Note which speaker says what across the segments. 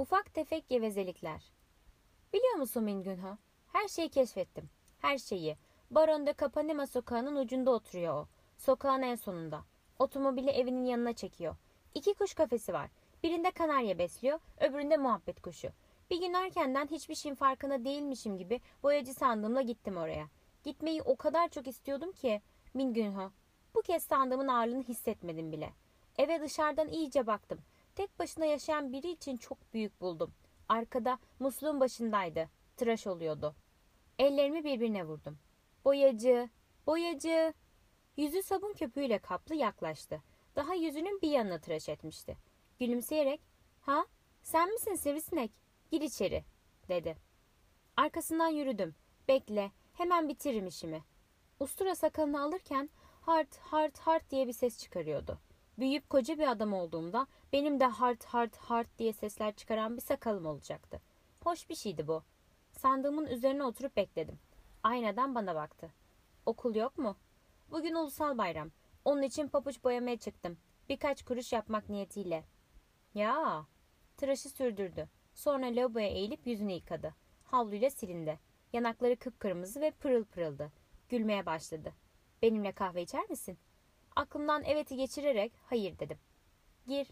Speaker 1: Ufak tefek gevezelikler. Biliyor musun Mingünho? Her şeyi keşfettim. Her şeyi. Baron de Capanema sokağının ucunda oturuyor o. Sokağın en sonunda. Otomobili evinin yanına çekiyor. İki kuş kafesi var. Birinde kanarya besliyor, öbüründe muhabbet kuşu. Bir gün erkenden hiçbir şeyin farkında değilmişim gibi boyacı sandığımla gittim oraya. Gitmeyi o kadar çok istiyordum ki Mingünho. Bu kez sandığımın ağırlığını hissetmedim bile. Eve dışarıdan iyice baktım. Tek başına yaşayan biri için çok büyük buldum. Arkada musluğun başındaydı. Tıraş oluyordu. Ellerimi birbirine vurdum. Boyacı, boyacı. Yüzü sabun köpüğüyle kaplı yaklaştı. Daha yüzünün bir yanına tıraş etmişti. Gülümseyerek, ha sen misin sivrisinek? Gir içeri, dedi. Arkasından yürüdüm. Bekle, hemen bitiririm işimi. Ustura sakalını alırken hart hart hart diye bir ses çıkarıyordu. Büyüyüp koca bir adam olduğumda benim de hart hart hart diye sesler çıkaran bir sakalım olacaktı. Hoş bir şeydi bu. Sandığımın üzerine oturup bekledim. Aynadan bana baktı. Okul yok mu? Bugün ulusal bayram. Onun için papuç boyamaya çıktım. Birkaç kuruş yapmak niyetiyle. Ya, tıraşı sürdürdü. Sonra lavaboya eğilip yüzünü yıkadı. Havluyla silindi. Yanakları kıpkırmızı ve pırıl pırıldı. Gülmeye başladı. Benimle kahve içer misin? Aklımdan evet'i geçirerek hayır dedim. Gir.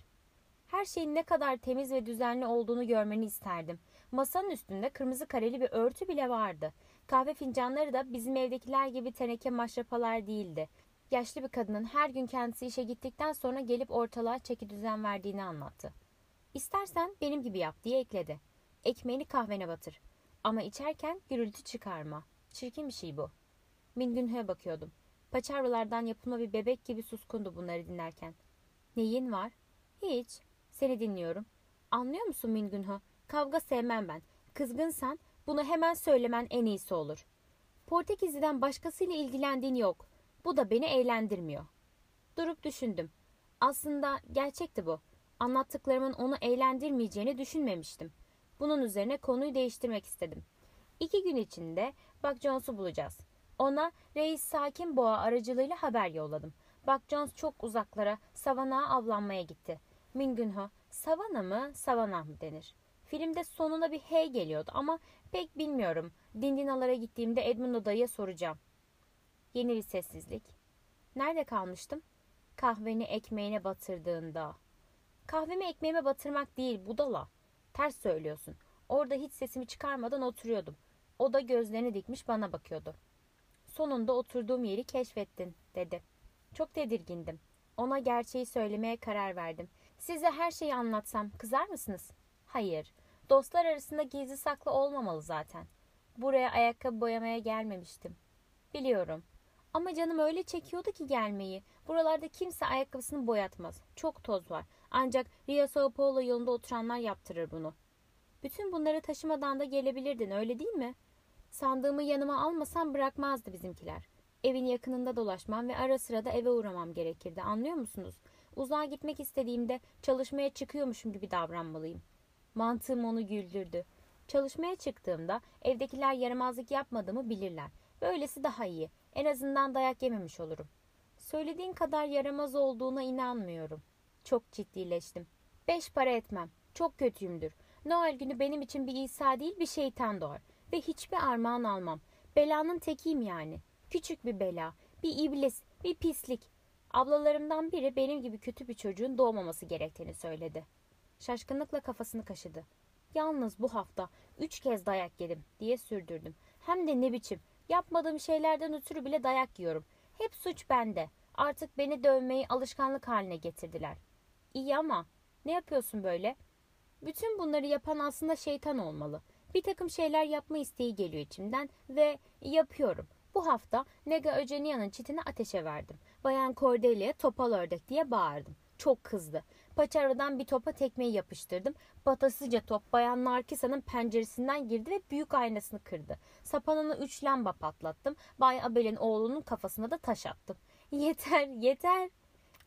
Speaker 1: Her şeyin ne kadar temiz ve düzenli olduğunu görmeni isterdim. Masanın üstünde kırmızı kareli bir örtü bile vardı. Kahve fincanları da bizim evdekiler gibi teneke maşrapalar değildi. Yaşlı bir kadının her gün kendisi işe gittikten sonra gelip ortalığa çeki düzen verdiğini anlattı. İstersen benim gibi yap diye ekledi. Ekmeğini kahvene batır. Ama içerken gürültü çıkarma. Çirkin bir şey bu. Mingünhö'ye bakıyordum. Paçavralardan yapılma bir bebek gibi suskundu bunları dinlerken. Neyin var? Hiç. Seni dinliyorum. Anlıyor musun Mingünho? Kavga sevmem ben. Kızgınsan bunu hemen söylemen en iyisi olur. Portekizli'den başkasıyla ilgilendiğin yok. Bu da beni eğlendirmiyor. Durup düşündüm. Aslında gerçekti bu. Anlattıklarımın onu eğlendirmeyeceğini düşünmemiştim. Bunun üzerine konuyu değiştirmek istedim. İki gün içinde Buck Jones'u bulacağız. Ona reis sakin boğa aracılığıyla haber yolladım. Buck Jones çok uzaklara savana avlanmaya gitti. Mingünho, savana mı, savana mı denir? Filmde sonuna bir hey geliyordu ama pek bilmiyorum. Dindinalara gittiğimde Edmundo dayıya soracağım. Yeni bir sessizlik. Nerede kalmıştım? Kahveni ekmeğine batırdığında. Kahvemi ekmeğime batırmak değil budala. Ters söylüyorsun. Orada hiç sesimi çıkarmadan oturuyordum. O da gözlerini dikmiş bana bakıyordu. Sonunda oturduğum yeri keşfettin dedi. Çok tedirgindim. Ona gerçeği söylemeye karar verdim. Size her şeyi anlatsam kızar mısınız? Hayır. Dostlar arasında gizli saklı olmamalı zaten. Buraya ayakkabı boyamaya gelmemiştim. Biliyorum. Ama canım öyle çekiyordu ki gelmeyi. Buralarda kimse ayakkabısını boyatmaz. Çok toz var. Ancak Rio Sao Paulo yolunda oturanlar yaptırır bunu. Bütün bunları taşımadan da gelebilirdin öyle değil mi? Sandığımı yanıma almasam bırakmazdı bizimkiler. Evin yakınında dolaşmam ve ara sıra da eve uğramam gerekirdi. Anlıyor musunuz? Uzağa gitmek istediğimde çalışmaya çıkıyormuşum gibi davranmalıyım. Mantığım onu güldürdü. Çalışmaya çıktığımda evdekiler yaramazlık yapmadığımı bilirler. Böylesi daha iyi. En azından dayak yememiş olurum. Söylediğin kadar yaramaz olduğuna inanmıyorum. Çok ciddileştim. Beş para etmem. Çok kötüyümdür. Noel günü benim için bir İsa değil bir şeytan doğar. Ve hiçbir armağan almam. Belanın tekiyim yani. Küçük bir bela. Bir iblis. Bir pislik. Ablalarımdan biri benim gibi kötü bir çocuğun doğmaması gerektiğini söyledi. Şaşkınlıkla kafasını kaşıdı. Yalnız bu hafta üç kez dayak yedim diye sürdürdüm. Hem de ne biçim. Yapmadığım şeylerden ötürü bile dayak yiyorum. Hep suç bende. Artık beni dövmeyi alışkanlık haline getirdiler. İyi ama ne yapıyorsun böyle? Bütün bunları yapan aslında şeytan olmalı. Bir takım şeyler yapma isteği geliyor içimden ve yapıyorum. Bu hafta Nega Öcenia'nın çitini ateşe verdim. Bayan Cordelia'ya topal ördek diye bağırdım. Çok kızdı. Paçavradan bir topa tekmeyi yapıştırdım. Batasıca top Bayan Narkisa'nın penceresinden girdi ve büyük aynasını kırdı. Sapanını üç lamba patlattım. Bay Abel'in oğlunun kafasına da taş attım. Yeter, yeter.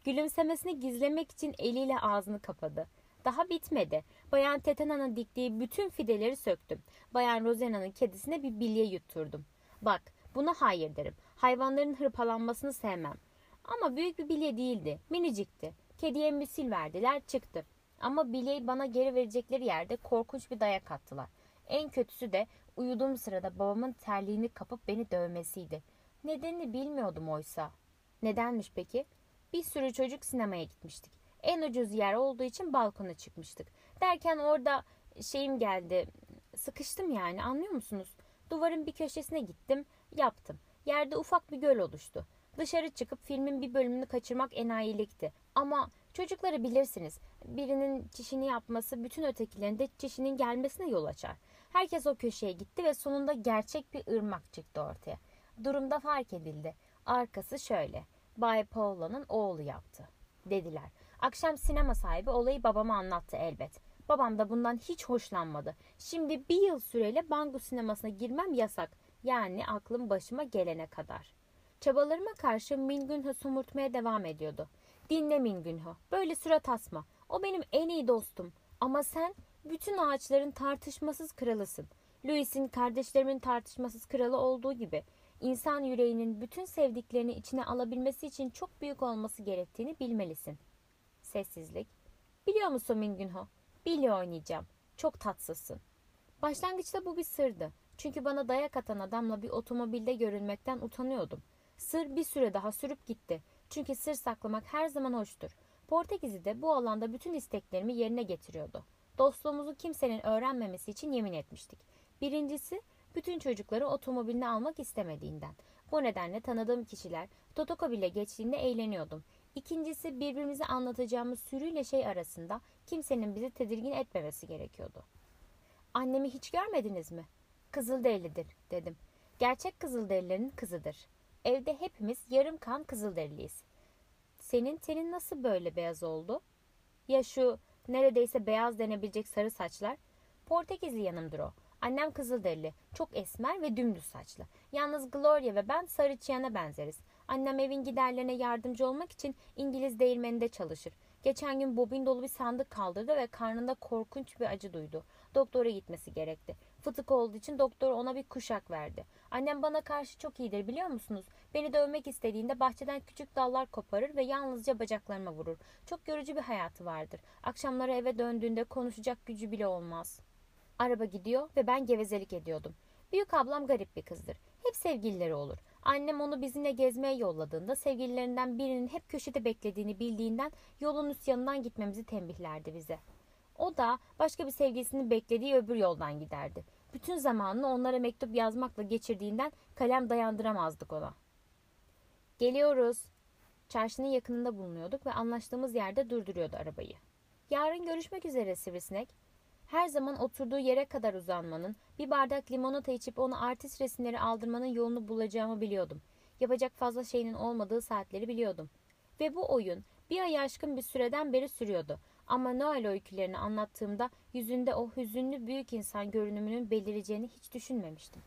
Speaker 1: Gülümsemesini gizlemek için eliyle ağzını kapadı. Daha bitmedi. Bayan Tetena'nın diktiği bütün fideleri söktüm. Bayan Rosena'nın kedisine bir bilye yutturdum. Bak, buna hayır derim. Hayvanların hırpalanmasını sevmem. Ama büyük bir bilye değildi. Minicikti. Kediye misil verdiler çıktı. Ama bileği bana geri verecekleri yerde korkunç bir dayak attılar. En kötüsü de uyuduğum sırada babamın terliğini kapıp beni dövmesiydi. Nedenini bilmiyordum oysa. Nedenmiş peki? Bir sürü çocuk sinemaya gitmiştik. En ucuz yer olduğu için balkona çıkmıştık. Derken orada şeyim geldi. Sıkıştım yani anlıyor musunuz? Duvarın bir köşesine gittim, yaptım. Yerde ufak bir göl oluştu. Dışarı çıkıp filmin bir bölümünü kaçırmak enayilikti. Ama çocukları bilirsiniz. Birinin çişini yapması bütün ötekilerin de çişinin gelmesine yol açar. Herkes o köşeye gitti ve sonunda gerçek bir ırmak çıktı ortaya. Durumda fark edildi. Arkası şöyle. Bay Paula'nın oğlu yaptı. Dediler. Akşam sinema sahibi olayı babama anlattı elbet. Babam da bundan hiç hoşlanmadı. Şimdi bir yıl süreyle Bangu sinemasına girmem yasak. Yani aklım başıma gelene kadar. Çabalarıma karşı Mingünho somurtmaya devam ediyordu. Dinle Mingünho. Böyle surat asma. O benim en iyi dostum. Ama sen bütün ağaçların tartışmasız kralısın. Louis'in kardeşlerimin tartışmasız kralı olduğu gibi insan yüreğinin bütün sevdiklerini içine alabilmesi için çok büyük olması gerektiğini bilmelisin. Sessizlik. Biliyor musun Mingünho? Bilye oynayacağım. Çok tatsızsın. Başlangıçta bu bir sırdı. Çünkü bana dayak atan adamla bir otomobilde görülmekten utanıyordum. Sır bir süre daha sürüp gitti. Çünkü sır saklamak her zaman hoştur. Portekizli de bu alanda bütün isteklerimi yerine getiriyordu. Dostluğumuzu kimsenin öğrenmemesi için yemin etmiştik. Birincisi, bütün çocukları otomobiline almak istemediğinden. Bu nedenle tanıdığım kişiler Totoko bile geçtiğinde eğleniyordum. İkincisi birbirimize anlatacağımız sürüyle şey arasında kimsenin bizi tedirgin etmemesi gerekiyordu. Annemi hiç görmediniz mi? Kızılderilidir dedim. Gerçek Kızılderililerin kızıdır. Evde hepimiz yarım kan Kızılderiliyiz. Senin tenin nasıl böyle beyaz oldu? Ya şu neredeyse beyaz denebilecek sarı saçlar? Portekizli yanımdır o. Annem Kızılderili, çok esmer ve dümdüz saçlı. Yalnız Gloria ve ben sarı çiyana benzeriz. Annem evin giderlerine yardımcı olmak için İngiliz değirmeninde çalışır. Geçen gün bobin dolu bir sandık kaldırdı ve karnında korkunç bir acı duydu. Doktora gitmesi gerekti. Fıtık olduğu için doktor ona bir kuşak verdi. Annem bana karşı çok iyidir biliyor musunuz? Beni dövmek istediğinde bahçeden küçük dallar koparır ve yalnızca bacaklarıma vurur. Çok yorucu bir hayatı vardır. Akşamları eve döndüğünde konuşacak gücü bile olmaz. Araba gidiyor ve ben gevezelik ediyordum. Büyük ablam garip bir kızdır. Hep sevgilileri olur. Annem onu bizimle gezmeye yolladığında sevgililerinden birinin hep köşede beklediğini bildiğinden yolun üst yanından gitmemizi tembihlerdi bize. O da başka bir sevgilisini beklediği öbür yoldan giderdi. Bütün zamanını onlara mektup yazmakla geçirdiğinden kalem dayandıramazdık ona. Geliyoruz. Çarşının yakınında bulunuyorduk ve anlaştığımız yerde durduruyordu arabayı. Yarın görüşmek üzere sivrisinek. Her zaman oturduğu yere kadar uzanmanın, bir bardak limonata içip onu artist resimleri aldırmanın yolunu bulacağımı biliyordum. Yapacak fazla şeyinin olmadığı saatleri biliyordum. Ve bu oyun bir ay aşkın bir süreden beri sürüyordu. Ama Noel öykülerini anlattığımda yüzünde o hüzünlü büyük insan görünümünün belireceğini hiç düşünmemiştim.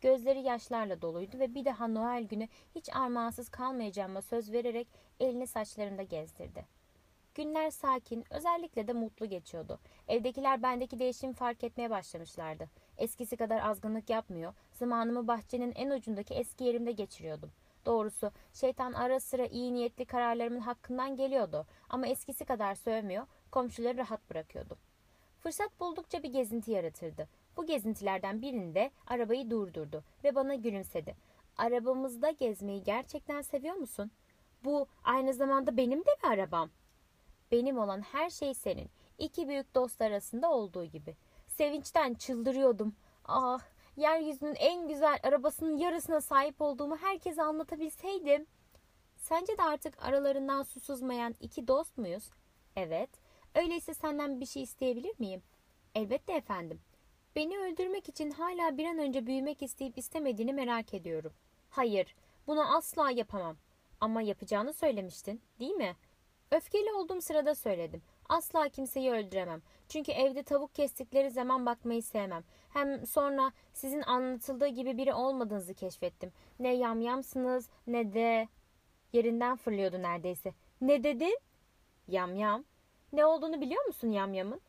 Speaker 1: Gözleri yaşlarla doluydu ve bir daha Noel günü hiç armağansız kalmayacağıma söz vererek elini saçlarında gezdirdi. Günler sakin, özellikle de mutlu geçiyordu. Evdekiler bendeki değişimi fark etmeye başlamışlardı. Eskisi kadar azgınlık yapmıyor, zamanımı bahçenin en ucundaki eski yerimde geçiriyordum. Doğrusu şeytan ara sıra iyi niyetli kararlarımın hakkından geliyordu ama eskisi kadar sövmüyor, komşuları rahat bırakıyordu. Fırsat buldukça bir gezinti yaratırdı. Bu gezintilerden birinde arabayı durdurdu ve bana gülümsedi. Arabamızda gezmeyi gerçekten seviyor musun? Bu aynı zamanda benim de bir arabam. Benim olan her şey senin. İki büyük dost arasında olduğu gibi. Sevinçten çıldırıyordum. Ah, yeryüzünün en güzel arabasının yarısına sahip olduğumu herkese anlatabilseydim. Sence de artık aralarından su sızmayan iki dost muyuz? Evet. Öyleyse senden bir şey isteyebilir miyim? Elbette efendim. Beni öldürmek için hala bir an önce büyümek isteyip istemediğini merak ediyorum. Hayır, bunu asla yapamam. Ama yapacağını söylemiştin, değil mi? Öfkeli olduğum sırada söyledim. Asla kimseyi öldüremem. Çünkü evde tavuk kestikleri zaman bakmayı sevmem. Hem sonra sizin anlatıldığı gibi biri olmadığınızı keşfettim. Ne yamyamsınız ne de... Yerinden fırlıyordu neredeyse. Ne dedin? Yamyam. Ne olduğunu biliyor musun yamyamın?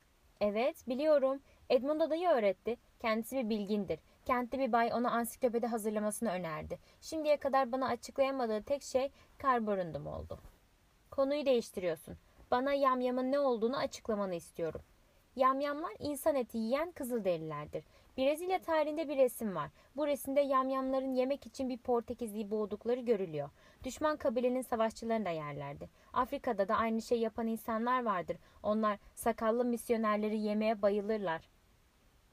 Speaker 1: Evet biliyorum. Edmund adayı öğretti. Kendisi bir bilgindir. Kentli bir bay ona ansiklopedi hazırlamasını önerdi. Şimdiye kadar bana açıklayamadığı tek şey karborundum oldu. Konuyu değiştiriyorsun. Bana yamyamın ne olduğunu açıklamanı istiyorum. Yamyamlar insan eti yiyen kızılderililerdir. Brezilya tarihinde bir resim var. Bu resimde yamyamların yemek için bir Portekizliyi boğdukları görülüyor. Düşman kabilenin savaşçılarını da yerlerdi. Afrika'da da aynı şey yapan insanlar vardır. Onlar sakallı misyonerleri yemeye bayılırlar.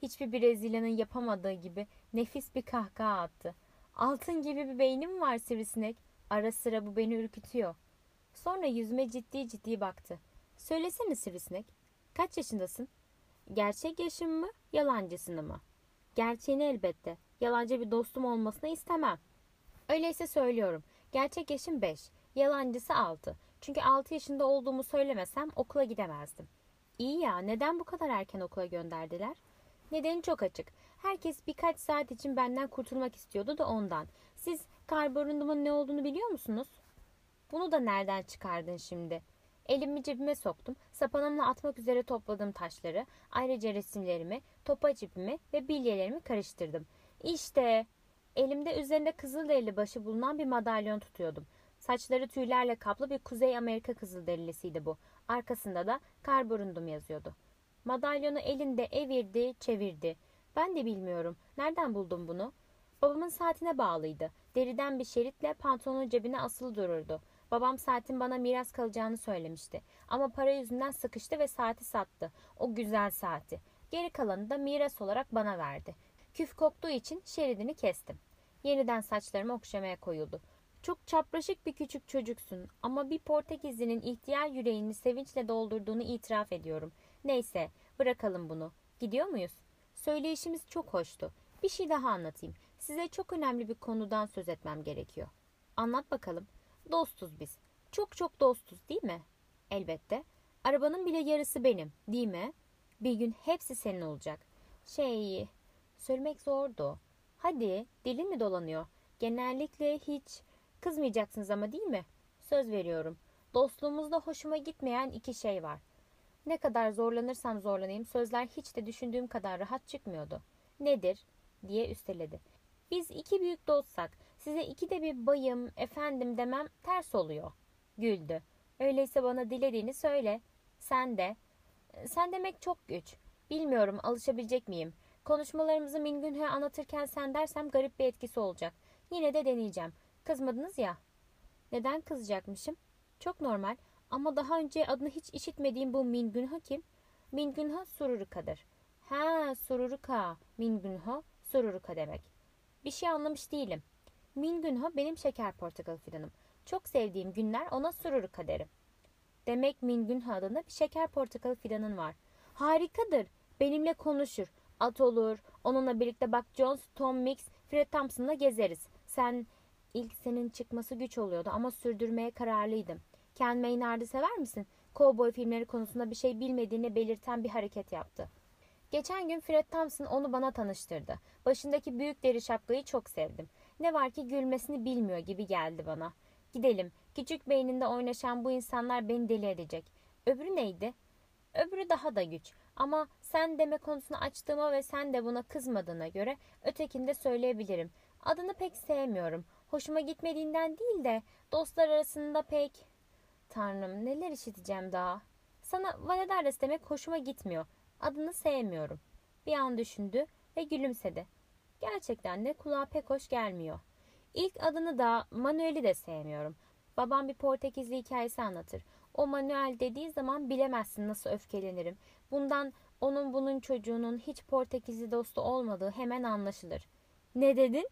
Speaker 1: Hiçbir Brezilya'nın yapamadığı gibi nefis bir kahkaha attı. Altın gibi bir beynim var sivrisinek. Ara sıra bu beni ürkütüyor. Sonra yüzüme ciddi ciddi baktı. Söylesene sivrisinek. Kaç yaşındasın? Gerçek yaşım mı, yalancısını mı? Gerçeğini elbette. Yalancı bir dostum olmasını istemem. Öyleyse söylüyorum. Gerçek yaşım 5, yalancısı 6. Çünkü 6 yaşında olduğumu söylemesem okula gidemezdim. İyi ya, neden bu kadar erken okula gönderdiler? Nedeni çok açık. Herkes birkaç saat için benden kurtulmak istiyordu da ondan. Siz karbondumun ne olduğunu biliyor musunuz? Bunu da nereden çıkardın şimdi? Elimi cebime soktum. Sapanımla atmak üzere topladığım taşları, ayrıca resimlerimi, topa cipimi ve bilyelerimi karıştırdım. İşte elimde üzerinde kızılderili başı bulunan bir madalyon tutuyordum. Saçları tüylerle kaplı bir Kuzey Amerika kızılderilisiydi bu. Arkasında da Karborundum yazıyordu. Madalyonu elinde evirdi, çevirdi. Ben de bilmiyorum. Nereden buldum bunu? Babamın saatine bağlıydı. Deriden bir şeritle pantolonun cebine asılı dururdu. Babam saatin bana miras kalacağını söylemişti. Ama para yüzünden sıkıştı ve saati sattı. O güzel saati. Geri kalanı da miras olarak bana verdi. Küf koktuğu için şeridini kestim. Yeniden saçlarımı okşamaya koyuldu. Çok çapraşık bir küçük çocuksun ama bir Portekizlinin ihtiyar yüreğini sevinçle doldurduğunu itiraf ediyorum. Neyse bırakalım bunu. Gidiyor muyuz? Söyleyişimiz çok hoştu. Bir şey daha anlatayım. Size çok önemli bir konudan söz etmem gerekiyor. Anlat bakalım. Dostuz biz. Çok çok dostuz değil mi? Elbette. Arabanın bile yarısı benim değil mi? Bir gün hepsi senin olacak. Şey, söylemek zordu. Hadi, dilin mi dolanıyor? Genellikle hiç kızmayacaksınız ama değil mi? Söz veriyorum. Dostluğumuzda hoşuma gitmeyen iki şey var. Ne kadar zorlanırsam zorlanayım sözler hiç de düşündüğüm kadar rahat çıkmıyordu. Nedir? diye üsteledi. Biz iki büyük dostsak size iki de bir bayım, efendim demem ters oluyor. Güldü. Öyleyse bana dilediğini söyle. Sen de. Sen demek çok güç. Bilmiyorum alışabilecek miyim? Konuşmalarımızı Mingünh'e anlatırken sen dersem garip bir etkisi olacak. Yine de deneyeceğim. Kızmadınız ya. Neden kızacakmışım? Çok normal. Ama daha önce adını hiç işitmediğim bu Mingünha kim? Mingünha Sururuka'dır. Ha Sururuka. Mingünha Sururuka demek. Bir şey anlamış değilim. Mingünha benim şeker portakal fidanım. Çok sevdiğim günler ona Sururuka derim. Demek Mingünha adında bir şeker portakal fidanın var. Harikadır. Benimle konuşur. At olur. Onunla birlikte Buck Jones, Tom Mix, Fred Thompson'la gezeriz. Sen ilk senin çıkması güç oluyordu ama sürdürmeye kararlıydım. Ken Maynard'ı sever misin? Cowboy filmleri konusunda bir şey bilmediğini belirten bir hareket yaptı. Geçen gün Fred Thompson onu bana tanıştırdı. Başındaki büyük deri şapkayı çok sevdim. Ne var ki gülmesini bilmiyor gibi geldi bana. Gidelim. Küçük beyninde oynaşan bu insanlar beni deli edecek. Öbürü neydi? Öbürü daha da güç. Ama sen deme konusunu açtığıma ve sen de buna kızmadığına göre ötekinde söyleyebilirim. Adını pek sevmiyorum. Hoşuma gitmediğinden değil de dostlar arasında pek... Tanrım neler işiteceğim daha. Sana Valadares demek hoşuma gitmiyor. Adını sevmiyorum. Bir an düşündü ve gülümsedi. Gerçekten de kulağa pek hoş gelmiyor. İlk adını da Manuel'i de sevmiyorum. Babam bir Portekizli hikayesi anlatır. O Manuel dediği zaman bilemezsin nasıl öfkelenirim. Bundan onun bunun çocuğunun hiç Portekizli dostu olmadığı hemen anlaşılır. Ne dedin?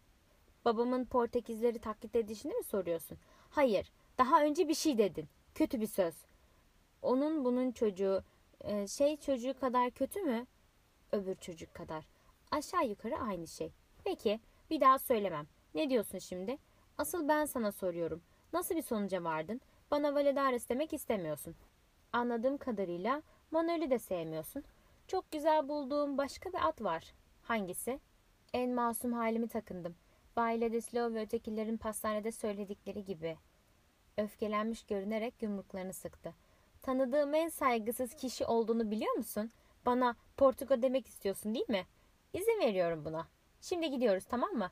Speaker 1: Babamın Portekizleri taklit edişini mi soruyorsun? Hayır. Daha önce bir şey dedin. Kötü bir söz. Onun bunun çocuğu e, şey çocuğu kadar kötü mü? Öbür çocuk kadar. Aşağı yukarı aynı şey. Peki bir daha söylemem. Ne diyorsun şimdi? Asıl ben sana soruyorum. Nasıl bir sonuca vardın? Bana Valedares demek istemiyorsun. Anladığım kadarıyla Manuel'i de sevmiyorsun. Çok güzel bulduğum başka bir at var. Hangisi? En masum halimi takındım. Bay Ladislau ve ötekilerin pastanede söyledikleri gibi. Öfkelenmiş görünerek yumruklarını sıktı. Tanıdığım en saygısız kişi olduğunu biliyor musun? Bana Portuga demek istiyorsun değil mi? İzin veriyorum buna. Şimdi gidiyoruz tamam mı?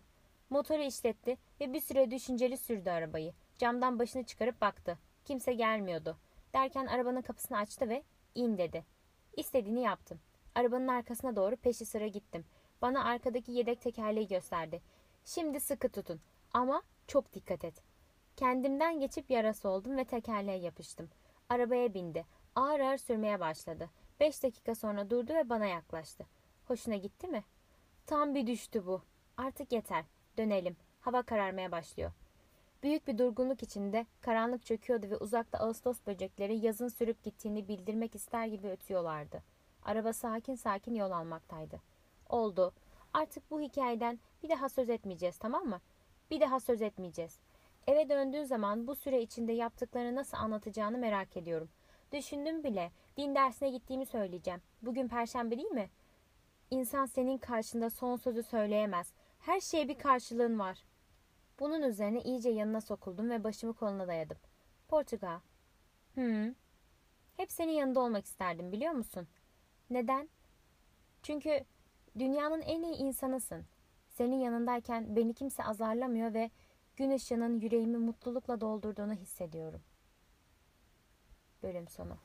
Speaker 1: Motoru işletti ve bir süre düşünceli sürdü arabayı. Camdan başını çıkarıp baktı. Kimse gelmiyordu. Derken arabanın kapısını açtı ve in dedi. İstediğini yaptım. Arabanın arkasına doğru peşi sıra gittim. Bana arkadaki yedek tekerleği gösterdi. Şimdi sıkı tutun ama çok dikkat et. Kendimden geçip yarası oldum ve tekerleğe yapıştım. Arabaya bindi. Ağır ağır sürmeye başladı. Beş dakika sonra durdu ve bana yaklaştı. Hoşuna gitti mi? Tam bir düştü bu. Artık yeter. Dönelim. Hava kararmaya başlıyor. Büyük bir durgunluk içinde karanlık çöküyordu ve uzakta ağustos böcekleri yazın sürüp gittiğini bildirmek ister gibi ötüyorlardı. Araba sakin sakin yol almaktaydı. Oldu. Artık bu hikayeden bir daha söz etmeyeceğiz tamam mı? Bir daha söz etmeyeceğiz. Eve döndüğün zaman bu süre içinde yaptıklarını nasıl anlatacağını merak ediyorum. Düşündüm bile. Din dersine gittiğimi söyleyeceğim. Bugün perşembe değil mi? İnsan senin karşında son sözü söyleyemez. Her şeye bir karşılığın var. Bunun üzerine iyice yanına sokuldum ve başımı koluna dayadım. Portugal. Hmm. Hep senin yanında olmak isterdim biliyor musun? Neden? Çünkü dünyanın en iyi insanısın. Senin yanındayken beni kimse azarlamıyor ve gün ışığının yüreğimi mutlulukla doldurduğunu hissediyorum. Bölüm sonu.